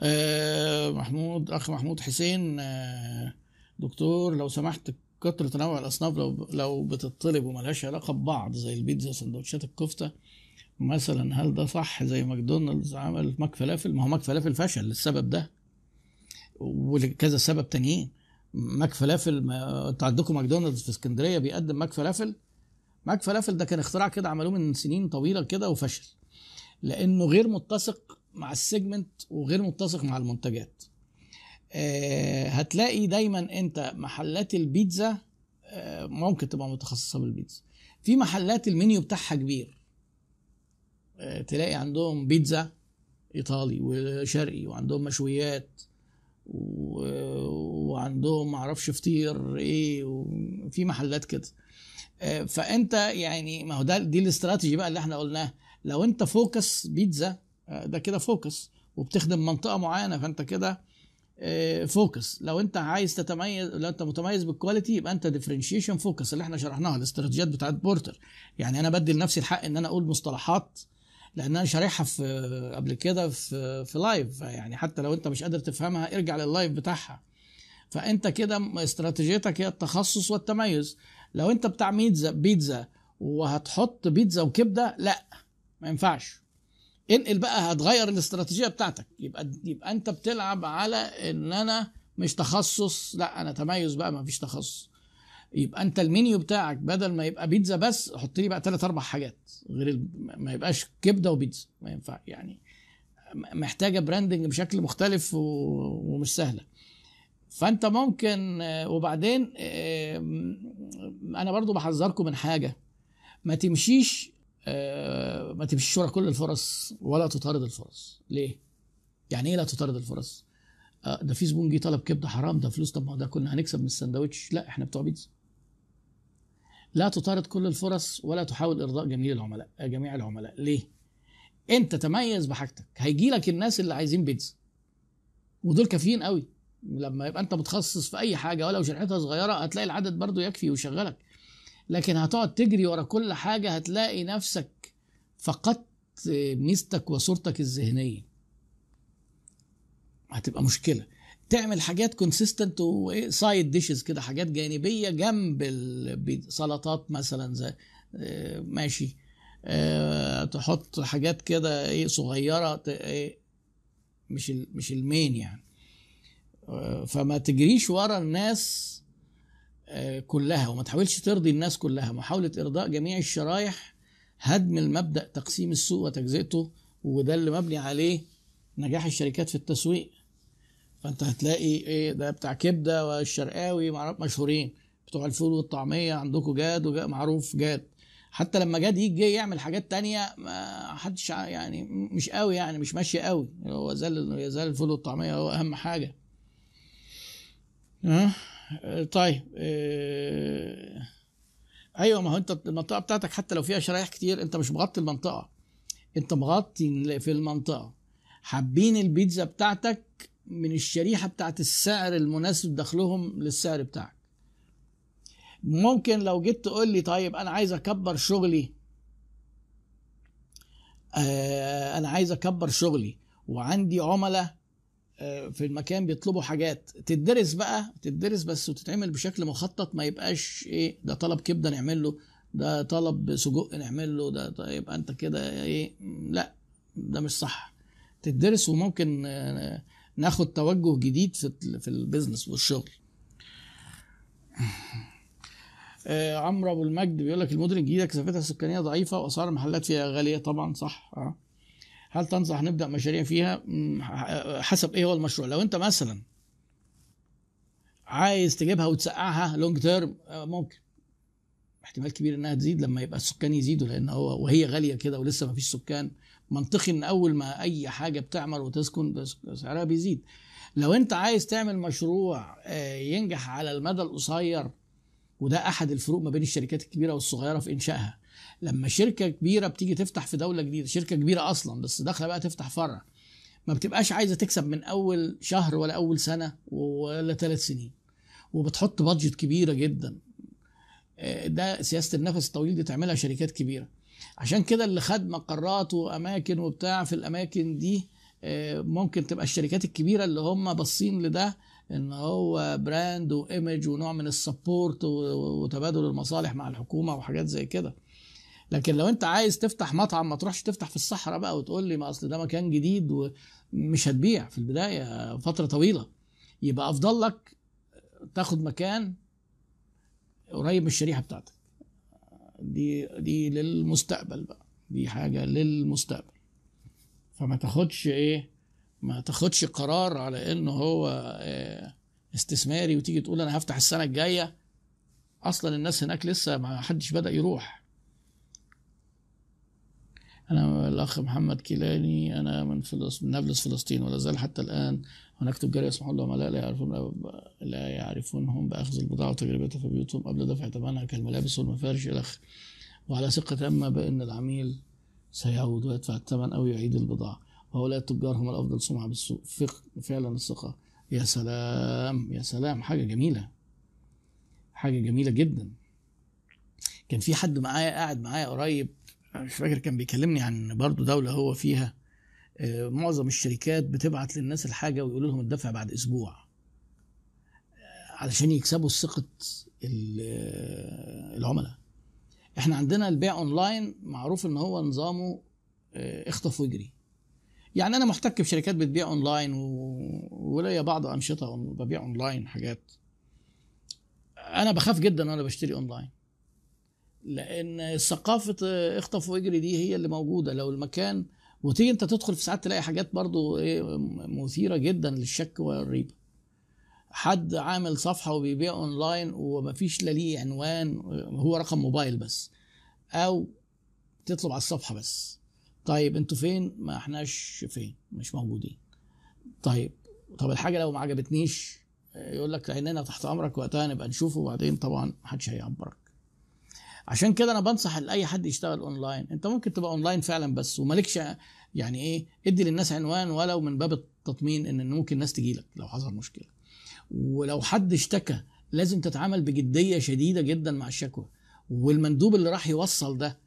آه محمود أخ محمود حسين آه دكتور لو سمحت كتر تنوع الأصناف لو لو بتطلب وملهاش علاقة ببعض زي البيتزا وسندوتشات الكفتة مثلا هل ده صح؟ زي ماكدونالدز عمل ماك فلافل ما هو ماك فلافل فشل للسبب ده ولكذا سبب تانيين. ماك فلافل ما أنتوا عندكم ماكدونالدز في اسكندرية بيقدم ماك فلافل؟ ماك فلافل ده كان اختراع كده عملوه من سنين طويلة كده وفشل لأنه غير متسق مع السيجمنت وغير متسق مع المنتجات. آه هتلاقي دايما أنت محلات البيتزا آه ممكن تبقى متخصصة بالبيتزا. في محلات المنيو بتاعها كبير. آه تلاقي عندهم بيتزا إيطالي وشرقي وعندهم مشويات. وعندهم معرفش فطير إيه وفي محلات كده. فأنت يعني ما هو ده دي الاستراتيجي بقى اللي إحنا قلناه لو أنت focus بيتزا ده كده focus. وبتخدم منطقة معينة فأنت كده آه، focus. لو أنت عايز تتميز لو أنت متميز بال quality يبقى أنت differentiation focus اللي إحنا شرحناها الاستراتيجيات بتاعت بورتر يعني أنا بدي لنفسي الحق إن أنا أقول مصطلحات لأن أنا شارحها في قبل كده في في live يعني حتى لو أنت مش قادر تفهمها ارجع لل live بتاعها. فأنت كده استراتيجيتك هي التخصص والتميز. لو أنت بتاع بيتزا بيتزا وهتحط بيتزا وكبدة لا ما ينفعش. انقل بقى هتغير الاستراتيجية بتاعتك. يبقى يبقى انت بتلعب على ان أنا مش تخصص لا أنا تميز بقى ما فيش تخصص. يبقى انت المنيو بتاعك بدل ما يبقى بيتزا بس حط لي بقى ثلاث أربع حاجات. غير ما يبقاش كبدة وبيتزا. ما ينفع يعني محتاجة براندنج بشكل مختلف. ومش سهلة. فانت ممكن آه، وبعدين آه، أنا برضو بحذركم من حاجة. ما تمشيش ما تمشيش ورا كل الفرص ولا تطارد الفرص. ليه؟ يعني إيه لا تطارد الفرص؟ آه، ده في زبون جه طلب كبده حرام ده فلوس طب ما ده كنا هنكسب من السندوتش لا إحنا بتوع بيتزا. لا تطارد كل الفرص ولا تحاول إرضاء جميع العملاء آه، جميع العملاء. ليه؟ أنت تميز بحاجتك. هيجي لك الناس اللي عايزين بيتزا. ودول كافيين قوي. لما يبقى أنت متخصص في أي حاجة ولو شريحتها صغيرة هتلاقي العدد برضو يكفي ويشغلك. لكن هتقعد تجري ورا كل حاجة هتلاقي نفسك فقدت ميزتك وصورتك الذهنية. هتبقى مشكلة. تعمل حاجات consistent و side dishes كده حاجات جانبية جنب البيت- سلطات مثلا زي آه، ماشي. آه، تحط حاجات كده إيه صغيرة إيه، مش مش المين يعني. آه، فما تجريش ورا الناس كلها وما تحاولش ترضي الناس كلها. محاولة إرضاء جميع الشرايح هدم المبدأ تقسيم السوق وتجزئته وده اللي مبني عليه نجاح الشركات في التسويق. فأنت هتلاقي إيه ده بتاع كبدة والشرقاوي مشهورين بتوع الفول والطعمية عندكم جاد معروف جاد. حتى لما جاد يجي يعمل حاجات تانية ما حدش يعني مش قوي يعني مش ماشية قوي. هو زال يزال الفول والطعمية هو أهم حاجة. ها؟ آه، طيب آه، أيوه ما هو أنت المنطقة بتاعتك حتى لو فيها شرايح كتير أنت مش مغطي المنطقة. أنت مغطي في المنطقة. حابين البيتزا بتاعتك من الشريحة بتاعت السعر المناسب دخلهم للسعر بتاعك. ممكن لو جيت تقول لي طيب أنا عايز أكبر شغلي آه أنا عايز أكبر شغلي وعندي عملاء آه، في المكان بيطلبوا حاجات. تدرس بقى تدرس بس وتتعمل بشكل مخطط ما يبقاش إيه ده طلب كبدة نعمل له ده طلب سجق نعمل له ده يبقى أنت كده إيه لا ده مش صح. تدرس وممكن آه، ناخد توجه جديد في في ال business والشغل. آه، عمرو أبو المجد بيقول لك المدن الجديدة كثافتها السكانية ضعيفة وأسعار المحلات فيها غالية. طبعا صح آه. هل تنصح نبدأ مشاريع فيها؟ حسب إيه هو المشروع. لو أنت مثلا عايز تجيبها وتسقعها long term ممكن. احتمال كبير إنها تزيد لما يبقى السكان يزيدوا لأن هو وهي غالية كده ولسه ما فيش سكان. منطقي ان أول ما أي حاجة بتعمر وتسكن سعرها بيزيد. لو أنت عايز تعمل مشروع آه، ينجح على المدى القصير وده أحد الفروق ما بين الشركات الكبيرة والصغيرة في إنشائها لما شركة كبيرة بتيجي تفتح في دولة جديدة شركة كبيرة أصلا بس داخلة بقى تفتح فرع ما بتبقاش عايزة تكسب من أول شهر ولا أول سنة ولا ثلاث سنين وبتحط بادجت كبيرة جدا. آه، ده سياسة النفس الطويل دي تعملها شركات كبيرة. عشان كده اللي خد مقرات وأماكن وبتاع في الأماكن دي آه، ممكن تبقى الشركات الكبيرة اللي هم باصين لده إن هو brand و image ونوع من ال support وتبادل المصالح مع الحكومة وحاجات زي كده. لكن لو أنت عايز تفتح مطعم ما تروحش تفتح في الصحراء بقى وتقول لي ما أصل ده مكان جديد ومش هتبيع في البداية فترة طويلة. يبقى أفضل لك تاخد مكان قريب من الشريحة بتاعتك. دي دي للمستقبل بقى. دي حاجة للمستقبل. فما تاخدش إيه ما تاخدش قرار على انه هو آه، استثماري وتيجي تقول أنا هفتح السنة الجاية. أصلا الناس هناك لسه ما حدش بدأ يروح. أنا الأخ محمد كيلاني أنا من فلسطين من نابلس فلسطين ولا زال حتى الآن هناك تجار يسمحون لهم لا يعرفون لا يعرفونهم بأخذ البضاعة وتجربتها في بيوتهم قبل دفع ثمنها كالملابس والمفارش إلى آخره. وعلى ثقة تامة بأن العميل سيعود ويدفع الثمن أو يعيد البضاعة. وهؤلاء التجار هم الأفضل سمعة بالسوق فق فعلا الثقة. يا سلام يا سلام. حاجة جميلة. حاجة جميلة جدا. كان في حد معايا قاعد معايا قريب مش فاكر كان بيكلمني عن برضه دولة هو فيها آه، معظم الشركات بتبعت للناس الحاجة ويقولوا لهم الدفع بعد أسبوع آه، علشان يكسبوا ال- آه، العملاء. إحنا عندنا البيع أونلاين معروف إن هو نظامه اخطف واجري. يعني أنا محتك بشركات بتبيع أونلاين وليا بعض أنشطة ببيع أونلاين حاجات. أنا بخاف جدا وأنا بشتري أونلاين. لأن ثقافة اخطف وإجري دي هي اللي موجودة. لو المكان وتيجي أنت تدخل في ساعات تلاقي حاجات برضو إيه مثيرة جدا للشك والريبة. حد عامل صفحة وبيبيع أونلاين ومفيش لا ليه عنوان هو رقم موبايل بس أو تطلب على الصفحة بس. طيب أنتوا فين؟ ما احناش فين مش موجودين. طيب طب الحاجة لو ما عجبتنيش يقول لك عينينا تحت أمرك وقتها نبقى نشوفه وبعدين طبعا محدش هيعبرك. عشان كده أنا بنصح لاي حد يشتغل أونلاين. أنت ممكن تبقى أونلاين فعلا بس ومالكش يعني إيه ادي للناس عنوان ولو من باب التطمين ان ممكن الناس تجي لك لو حصل مشكلة. ولو حد اشتكى لازم تتعامل بجدية شديدة جدا مع الشكوى. والمندوب اللي راح يوصل ده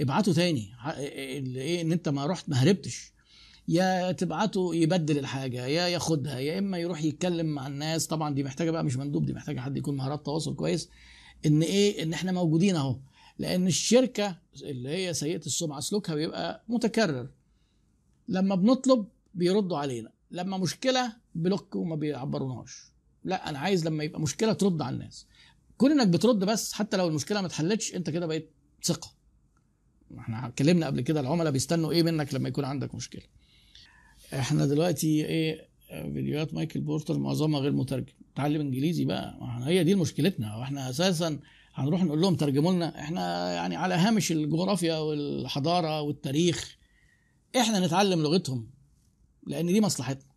ابعته تاني. ح- اللي إيه إن أنت ما رحت ما هربتش. يا تبعته يبدل الحاجة يا ياخدها يا إما يروح يتكلم مع الناس. طبعا دي محتاجة بقى مش مندوب دي محتاجة حد يكون مهارات تواصل كويس. إن إيه إن إحنا موجودين أهو. لأن الشركة اللي هي سيئة السمعة سلوكها بيبقى متكرر. لما بنطلب بيردوا علينا. لما مشكلة block وما بيعبروناش. لا أنا عايز لما يبقى مشكلة ترد على الناس. كون إنك بترد بس حتى لو المشكلة ما اتحلتش أنت كده بقيت ثقة. إحنا اتكلمنا قبل كده العملاء بيستنوا إيه منك لما يكون عندك مشكلة. إحنا دلوقتي إيه فيديوهات مايكل بورتر معظمها غير مترجم. تعلم انجليزي بقى هي دي مشكلتنا. وإحنا أساسا هنروح نقول لهم ترجموا لنا. إحنا يعني على هامش الجغرافيا والحضارة والتاريخ إحنا نتعلم لغتهم لأن دي مصلحتنا.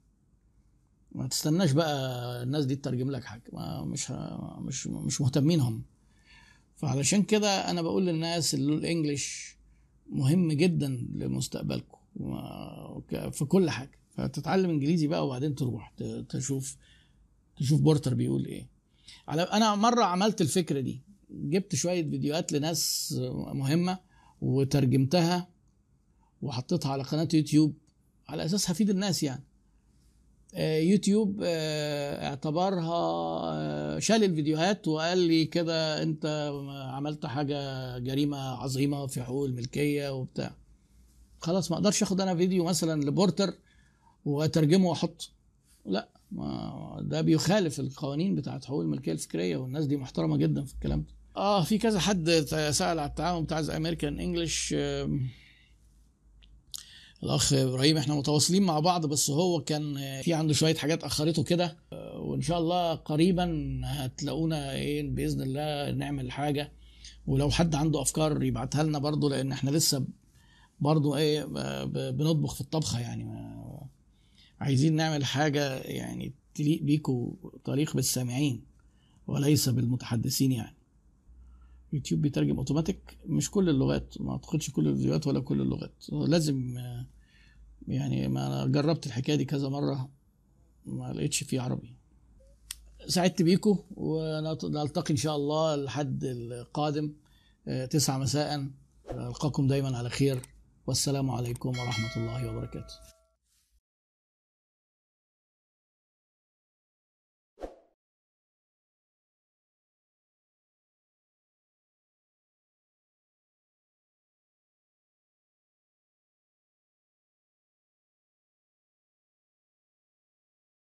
ما تستناش بقى الناس دي تترجم لك حاجة. ما مش مش مش مهتمين هم فعلشان كده أنا بقول للناس اللي الانجليش مهم جدا لمستقبلكم. في كل حاجة. فتتعلم إنجليزي بقى وبعدين تروح تشوف تشوف بورتر بيقول إيه. على أنا مرة عملت الفكرة دي. جبت شوية فيديوهات لناس مهمة وترجمتها وحطيتها على قناة يوتيوب على أساس هفيد الناس يعني. يوتيوب آه، اعتبرها آه، شال الفيديوهات وقال لي كده أنت عملت حاجة جريمة عظيمة في حقوق الملكية وبتاع. خلاص ما أقدرش آخد أنا فيديو مثلا لبورتر وأترجمه وأحطه. لا ما ده بيخالف القوانين بتاعت حقوق الملكية الفكرية والناس دي محترمة جدا في الكلام ده. آه في كذا حد سأل على التعاون بتاع امريكان انجلش الأخ إبراهيم إحنا متواصلين مع بعض بس هو كان آه، في عنده شوية حاجات أخرته كده. آه، وإن شاء الله قريبا هتلاقونا إيه بإذن الله نعمل حاجة. ولو حد عنده أفكار يبعتها لنا برضو لأن إحنا لسه برضو إيه بنطبخ في الطبخة يعني. عايزين نعمل حاجة يعني تليق بيكوا تليق بالسامعين وليس بالمتحدثين يعني. يوتيوب بيترجم اوتوماتيك مش كل اللغات ما أعتقدش كل الفيديوهات ولا كل اللغات. لازم يعني ما أنا جربت الحكاية دي كذا مرة ما لقيتش فيه عربي. سعدت بيكم ونلتقي إن شاء الله الحد القادم آه، تسعة مساء. ألقاكم دايما على خير. والسلام عليكم ورحمة الله وبركاته.